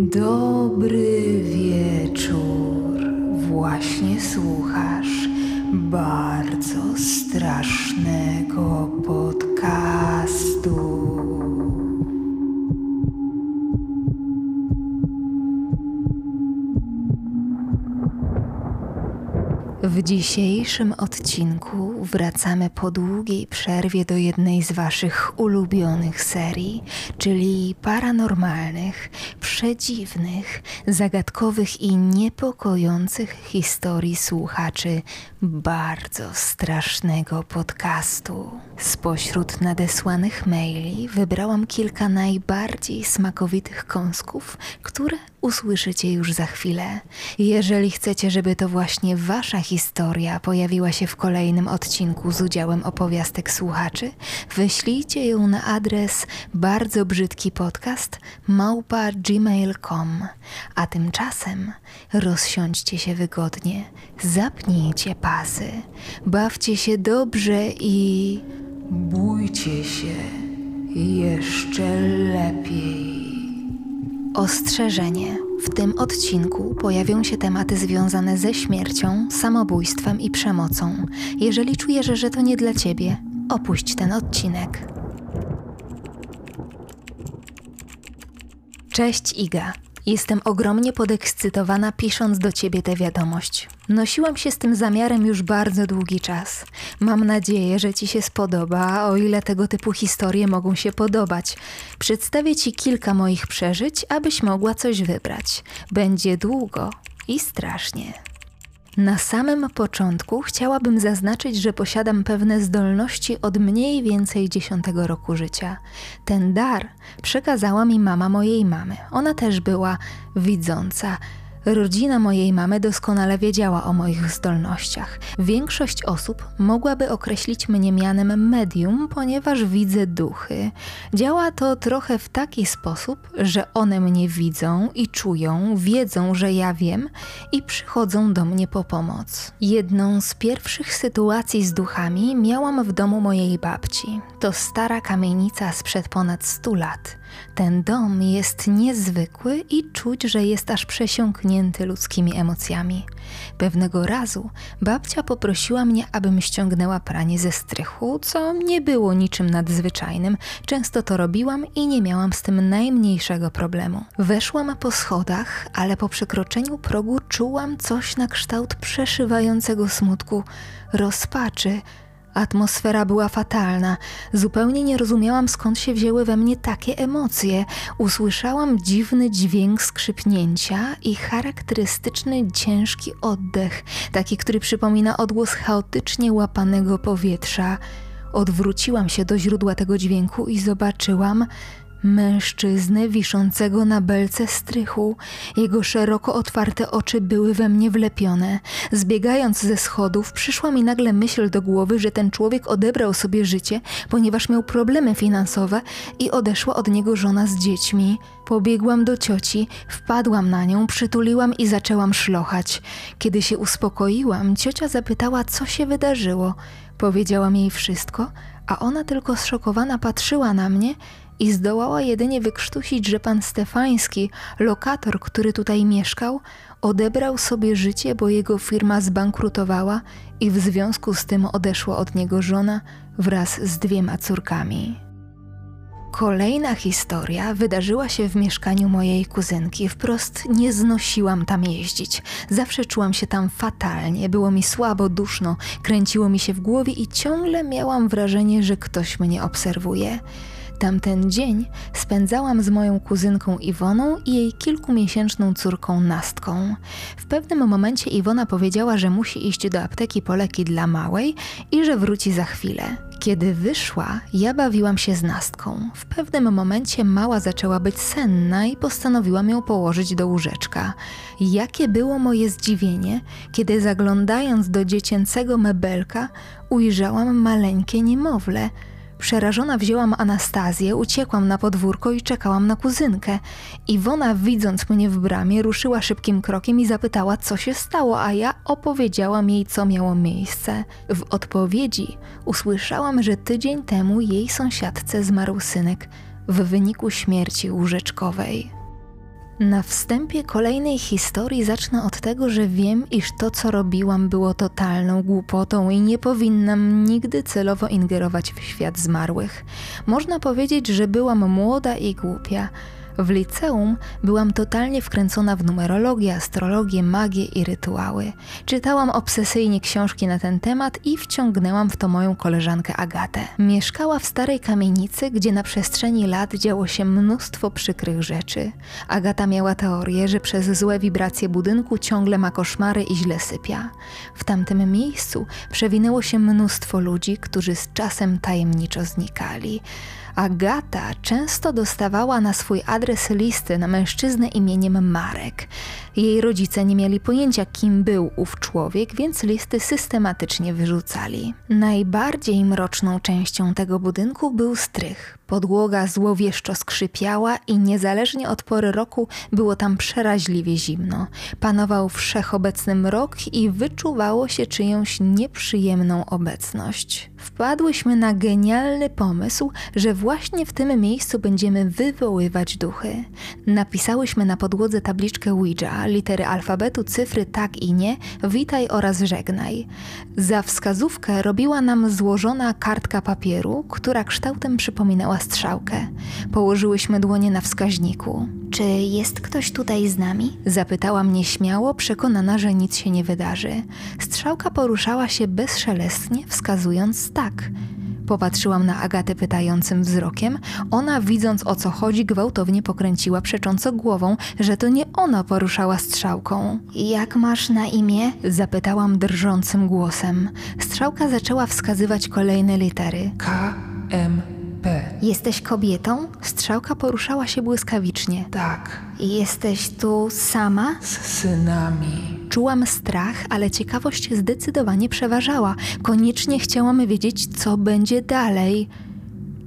Dobry wieczór. Właśnie słuchasz bardzo strasznego podcastu. W dzisiejszym odcinku wracamy po długiej przerwie do jednej z Waszych ulubionych serii, czyli paranormalnych, przedziwnych, zagadkowych i niepokojących historii słuchaczy bardzo strasznego podcastu. Spośród nadesłanych maili wybrałam kilka najbardziej smakowitych kąsków, które usłyszycie już za chwilę. Jeżeli chcecie, żeby to właśnie Wasza historia pojawiła się w kolejnym odcinku z udziałem opowiastek słuchaczy, wyślijcie ją na adres bardzo brzydki podcast małpa gmail.com. A tymczasem rozsiądźcie się wygodnie, zapnijcie pasy, bawcie się dobrze i bójcie się jeszcze lepiej. Ostrzeżenie. W tym odcinku pojawią się tematy związane ze śmiercią, samobójstwem i przemocą. Jeżeli czujesz, że to nie dla ciebie, opuść ten odcinek. Cześć Iga. Jestem ogromnie podekscytowana pisząc do ciebie tę wiadomość. Nosiłam się z tym zamiarem już bardzo długi czas. Mam nadzieję, że ci się spodoba, o ile tego typu historie mogą się podobać. Przedstawię ci kilka moich przeżyć, abyś mogła coś wybrać. Będzie długo i strasznie. Na samym początku chciałabym zaznaczyć, że posiadam pewne zdolności od mniej więcej dziesiątego roku życia. Ten dar przekazała mi mama mojej mamy. Ona też była widząca. Rodzina mojej mamy doskonale wiedziała o moich zdolnościach. Większość osób mogłaby określić mnie mianem medium, ponieważ widzę duchy. Działa to trochę w taki sposób, że one mnie widzą i czują, wiedzą, że ja wiem i przychodzą do mnie po pomoc. Jedną z pierwszych sytuacji z duchami miałam w domu mojej babci. To stara kamienica sprzed ponad 100 lat. Ten dom jest niezwykły i czuć, że jest aż przesiąknięty ludzkimi emocjami. Pewnego razu babcia poprosiła mnie, abym ściągnęła pranie ze strychu, co nie było niczym nadzwyczajnym. Często to robiłam i nie miałam z tym najmniejszego problemu. Weszłam po schodach, ale po przekroczeniu progu czułam coś na kształt przeszywającego smutku, rozpaczy, Atmosfera była fatalna. Zupełnie nie rozumiałam, skąd się wzięły we mnie takie emocje. Usłyszałam dziwny dźwięk skrzypnięcia i charakterystyczny ciężki oddech, taki, który przypomina odgłos chaotycznie łapanego powietrza. Odwróciłam się do źródła tego dźwięku i zobaczyłam mężczyznę wiszącego na belce strychu. Jego szeroko otwarte oczy były we mnie wlepione. Zbiegając ze schodów, przyszła mi nagle myśl do głowy, że ten człowiek odebrał sobie życie, ponieważ miał problemy finansowe i odeszła od niego żona z dziećmi. Pobiegłam do cioci, wpadłam na nią, przytuliłam i zaczęłam szlochać. Kiedy się uspokoiłam, ciocia zapytała, co się wydarzyło. Powiedziałam jej wszystko, a ona tylko zszokowana patrzyła na mnie i zdołała jedynie wykrztusić, że pan Stefański, lokator, który tutaj mieszkał, odebrał sobie życie, bo jego firma zbankrutowała i w związku z tym odeszła od niego żona wraz z dwiema córkami. Kolejna historia wydarzyła się w mieszkaniu mojej kuzynki. Wprost nie znosiłam tam jeździć. Zawsze czułam się tam fatalnie, było mi słabo, duszno, kręciło mi się w głowie i ciągle miałam wrażenie, że ktoś mnie obserwuje. Tamten dzień spędzałam z moją kuzynką Iwoną i jej kilkumiesięczną córką Nastką. W pewnym momencie Iwona powiedziała, że musi iść do apteki po leki dla małej i że wróci za chwilę. Kiedy wyszła, ja bawiłam się z Nastką. W pewnym momencie mała zaczęła być senna i postanowiłam ją położyć do łóżeczka. Jakie było moje zdziwienie, kiedy zaglądając do dziecięcego mebelka, ujrzałam maleńkie niemowlę – Przerażona wzięłam Anastazję, uciekłam na podwórko i czekałam na kuzynkę. Iwona, widząc mnie w bramie, ruszyła szybkim krokiem i zapytała, co się stało, a ja opowiedziałam jej, co miało miejsce. W odpowiedzi usłyszałam, że tydzień temu jej sąsiadce zmarł synek w wyniku śmierci łóżeczkowej. Na wstępie kolejnej historii zacznę od tego, że wiem, iż to, co robiłam, było totalną głupotą i nie powinnam nigdy celowo ingerować w świat zmarłych. Można powiedzieć, że byłam młoda i głupia. W liceum byłam totalnie wkręcona w numerologię, astrologię, magię i rytuały. Czytałam obsesyjnie książki na ten temat i wciągnęłam w to moją koleżankę Agatę. Mieszkała w starej kamienicy, gdzie na przestrzeni lat działo się mnóstwo przykrych rzeczy. Agata miała teorię, że przez złe wibracje budynku ciągle ma koszmary i źle sypia. W tamtym miejscu przewinęło się mnóstwo ludzi, którzy z czasem tajemniczo znikali. Agata często dostawała na swój adres listy na mężczyznę imieniem Marek. Jej rodzice nie mieli pojęcia, kim był ów człowiek, więc listy systematycznie wyrzucali. Najbardziej mroczną częścią tego budynku był strych. Podłoga złowieszczo skrzypiała i niezależnie od pory roku było tam przeraźliwie zimno. Panował wszechobecny mrok i wyczuwało się czyjąś nieprzyjemną obecność. Wpadłyśmy na genialny pomysł, że właśnie w tym miejscu będziemy wywoływać duchy. Napisałyśmy na podłodze tabliczkę Ouija, litery alfabetu, cyfry tak i nie, witaj oraz żegnaj. Za wskazówkę robiła nam złożona kartka papieru, która kształtem przypominała strzałkę. Położyłyśmy dłonie na wskaźniku. Czy jest ktoś tutaj z nami? Zapytała mnie śmiało, przekonana, że nic się nie wydarzy. Strzałka poruszała się bezszelestnie, wskazując tak. Popatrzyłam na Agatę pytającym wzrokiem. Ona, widząc o co chodzi, gwałtownie pokręciła przecząco głową, że to nie ona poruszała strzałką. Jak masz na imię? Zapytałam drżącym głosem. Strzałka zaczęła wskazywać kolejne litery. K, M, P. Jesteś kobietą? Strzałka poruszała się błyskawicznie. Tak, Jesteś tu sama? z synami. Czułam strach, ale ciekawość zdecydowanie przeważała. Koniecznie chciałam wiedzieć, co będzie dalej.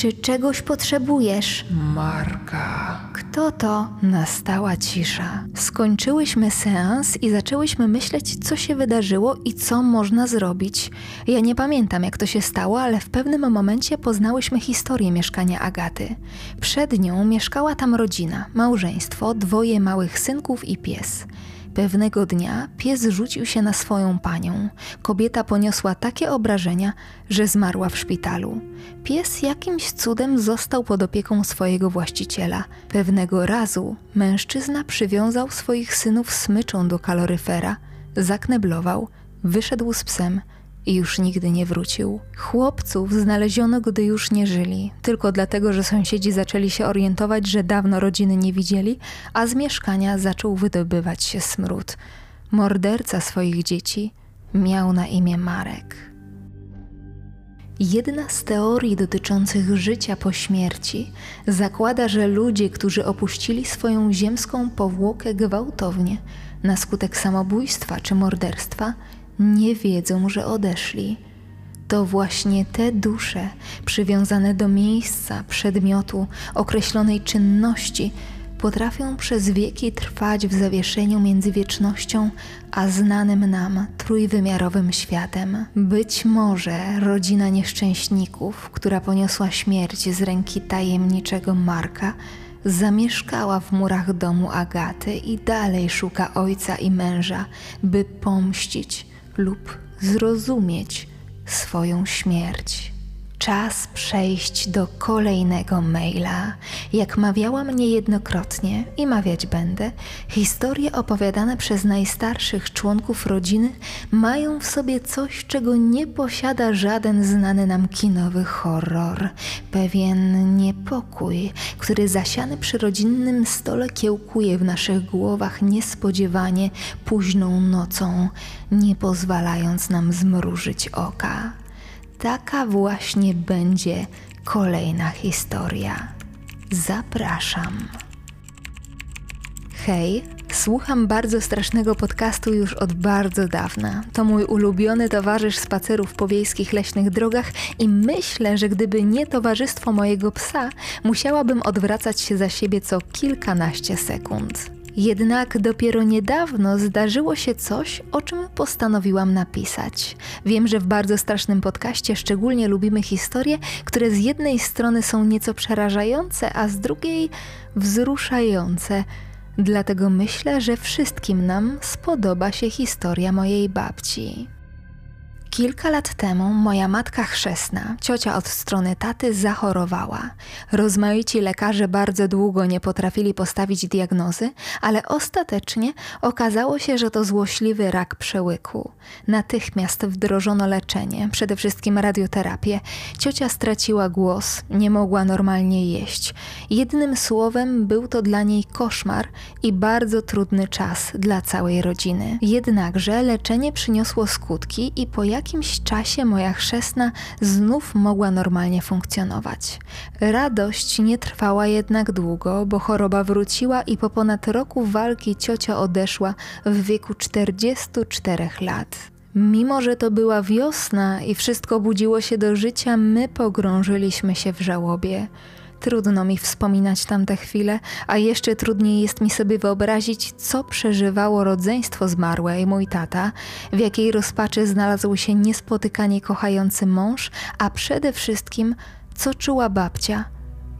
Czy czegoś potrzebujesz? Marka. Kto to? Nastała cisza. Skończyłyśmy seans i zaczęłyśmy myśleć, co się wydarzyło i co można zrobić. Ja nie pamiętam, jak to się stało, ale w pewnym momencie poznałyśmy historię mieszkania Agaty. Przed nią mieszkała tam rodzina, małżeństwo, dwoje małych synków i pies. Pewnego dnia pies rzucił się na swoją panią. Kobieta poniosła takie obrażenia, że zmarła w szpitalu. Pies jakimś cudem został pod opieką swojego właściciela. Pewnego razu mężczyzna przywiązał swoich synów smyczą do kaloryfera, zakneblował, wyszedł z psem i już nigdy nie wrócił. Chłopców znaleziono, gdy już nie żyli, tylko dlatego, że sąsiedzi zaczęli się orientować, że dawno rodziny nie widzieli, a z mieszkania zaczął wydobywać się smród. Morderca swoich dzieci miał na imię Marek. Jedna z teorii dotyczących życia po śmierci zakłada, że ludzie, którzy opuścili swoją ziemską powłokę gwałtownie na skutek samobójstwa czy morderstwa, nie wiedzą, że odeszli. To właśnie te dusze, przywiązane do miejsca, przedmiotu, określonej czynności, potrafią przez wieki trwać w zawieszeniu między wiecznością a znanym nam trójwymiarowym światem. Być może rodzina nieszczęśników, która poniosła śmierć z ręki tajemniczego Marka, zamieszkała w murach domu Agaty i dalej szuka ojca i męża, by pomścić lub zrozumieć swoją śmierć. Czas przejść do kolejnego maila. Jak mawiałam niejednokrotnie i mawiać będę, historie opowiadane przez najstarszych członków rodziny mają w sobie coś, czego nie posiada żaden znany nam kinowy horror. Pewien niepokój, który zasiany przy rodzinnym stole kiełkuje w naszych głowach niespodziewanie późną nocą, nie pozwalając nam zmrużyć oka taka właśnie będzie kolejna historia. Zapraszam. Hej, słucham bardzo strasznego podcastu już od bardzo dawna. To mój ulubiony towarzysz spacerów po wiejskich leśnych drogach i myślę, że gdyby nie towarzystwo mojego psa, musiałabym odwracać się za siebie co kilkanaście sekund. Jednak dopiero niedawno zdarzyło się coś, o czym postanowiłam napisać. Wiem, że w bardzo strasznym podcaście szczególnie lubimy historie, które z jednej strony są nieco przerażające, a z drugiej wzruszające. Dlatego myślę, że wszystkim nam spodoba się historia mojej babci. Kilka lat temu moja matka chrzestna, ciocia od strony taty, zachorowała. Rozmaici lekarze bardzo długo nie potrafili postawić diagnozy, ale ostatecznie okazało się, że to złośliwy rak przełyku. Natychmiast wdrożono leczenie, przede wszystkim radioterapię. Ciocia straciła głos, nie mogła normalnie jeść. Jednym słowem, był to dla niej koszmar i bardzo trudny czas dla całej rodziny. Jednakże leczenie przyniosło skutki i po jakimś czasie moja chrzestna znów mogła normalnie funkcjonować. Radość nie trwała jednak długo, bo choroba wróciła i po ponad roku walki ciocia odeszła w wieku 44 lat. Mimo, że to była wiosna i wszystko budziło się do życia, my pogrążyliśmy się w żałobie. Trudno mi wspominać tamte chwile, a jeszcze trudniej jest mi sobie wyobrazić, co przeżywało rodzeństwo zmarłe i mój tata, w jakiej rozpaczy znalazł się niespotykanie kochający mąż, a przede wszystkim, co czuła babcia –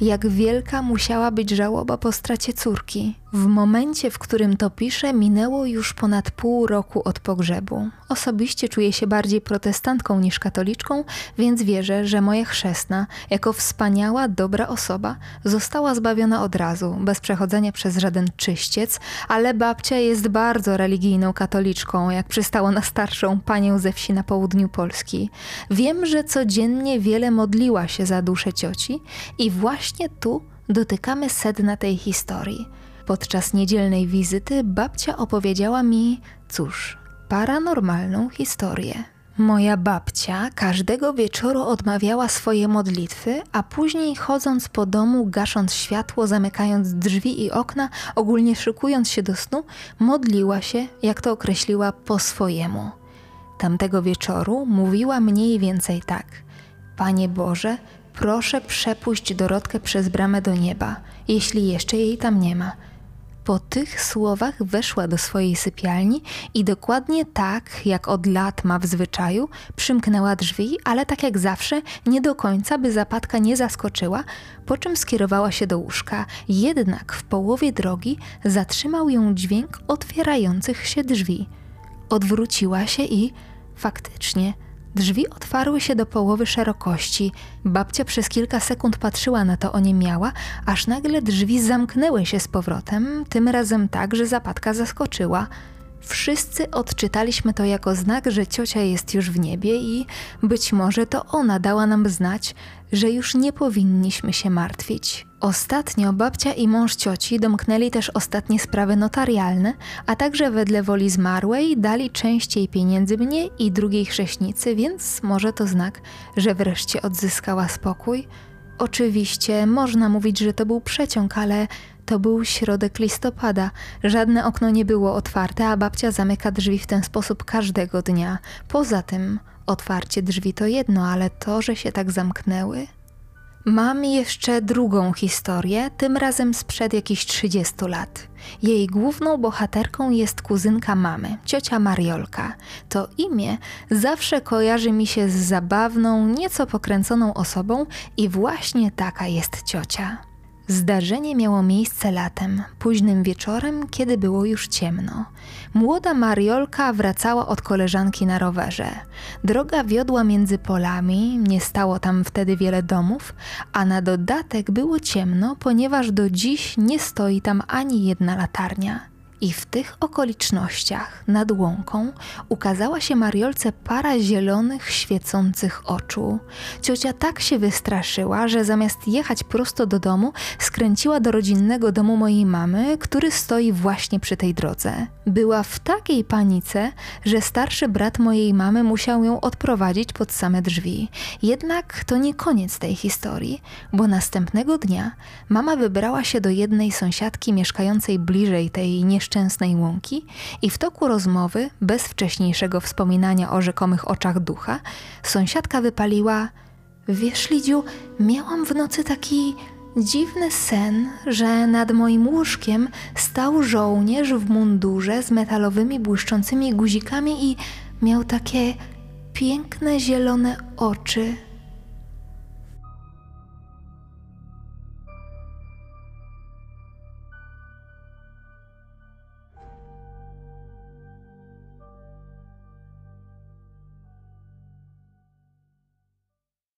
jak wielka musiała być żałoba po stracie córki. W momencie, w którym to piszę, minęło już ponad pół roku od pogrzebu. Osobiście czuję się bardziej protestantką niż katoliczką, więc wierzę, że moja chrzestna, jako wspaniała, dobra osoba, została zbawiona od razu, bez przechodzenia przez żaden czyściec, ale babcia jest bardzo religijną katoliczką, jak przystało na starszą panią ze wsi na południu Polski. Wiem, że codziennie wiele modliła się za duszę cioci i właśnie tu dotykamy sedna tej historii – Podczas niedzielnej wizyty babcia opowiedziała mi, cóż, paranormalną historię. Moja babcia każdego wieczoru odmawiała swoje modlitwy, a później chodząc po domu, gasząc światło, zamykając drzwi i okna, ogólnie szykując się do snu, modliła się, jak to określiła, po swojemu. Tamtego wieczoru mówiła mniej więcej tak: Panie Boże, proszę przepuść Dorotkę przez bramę do nieba, jeśli jeszcze jej tam nie ma po tych słowach weszła do swojej sypialni i dokładnie tak, jak od lat ma w zwyczaju, przymknęła drzwi, ale tak jak zawsze, nie do końca, by zapadka nie zaskoczyła, po czym skierowała się do łóżka. Jednak w połowie drogi zatrzymał ją dźwięk otwierających się drzwi. Odwróciła się i faktycznie Drzwi otwarły się do połowy szerokości. Babcia przez kilka sekund patrzyła na to oniemiała, aż nagle drzwi zamknęły się z powrotem, tym razem tak, że zapadka zaskoczyła. Wszyscy odczytaliśmy to jako znak, że ciocia jest już w niebie i być może to ona dała nam znać, że już nie powinniśmy się martwić. Ostatnio babcia i mąż cioci domknęli też ostatnie sprawy notarialne, a także wedle woli zmarłej dali częściej pieniędzy mnie i drugiej chrześnicy, więc może to znak, że wreszcie odzyskała spokój. Oczywiście można mówić, że to był przeciąg, ale to był środek listopada. Żadne okno nie było otwarte, a babcia zamyka drzwi w ten sposób każdego dnia. Poza tym, otwarcie drzwi to jedno, ale to, że się tak zamknęły. Mam jeszcze drugą historię, tym razem sprzed jakichś 30 lat. Jej główną bohaterką jest kuzynka mamy, ciocia Mariolka. To imię zawsze kojarzy mi się z zabawną, nieco pokręconą osobą i właśnie taka jest ciocia. Zdarzenie miało miejsce latem, późnym wieczorem, kiedy było już ciemno. Młoda Mariolka wracała od koleżanki na rowerze. Droga wiodła między polami, nie stało tam wtedy wiele domów, a na dodatek było ciemno, ponieważ do dziś nie stoi tam ani jedna latarnia. I w tych okolicznościach nad łąką ukazała się Mariolce para zielonych, świecących oczu. Ciocia tak się wystraszyła, że zamiast jechać prosto do domu, skręciła do rodzinnego domu mojej mamy, który stoi właśnie przy tej drodze. Była w takiej panice, że starszy brat mojej mamy musiał ją odprowadzić pod same drzwi. Jednak to nie koniec tej historii, bo następnego dnia mama wybrała się do jednej sąsiadki mieszkającej bliżej tej nieszczęsnej łąki i w toku rozmowy, bez wcześniejszego wspominania o rzekomych oczach ducha, sąsiadka wypaliła: Wiesz, Lidziu, miałam w nocy taki dziwny sen, że nad moim łóżkiem stał żołnierz w mundurze z metalowymi błyszczącymi guzikami i miał takie piękne zielone oczy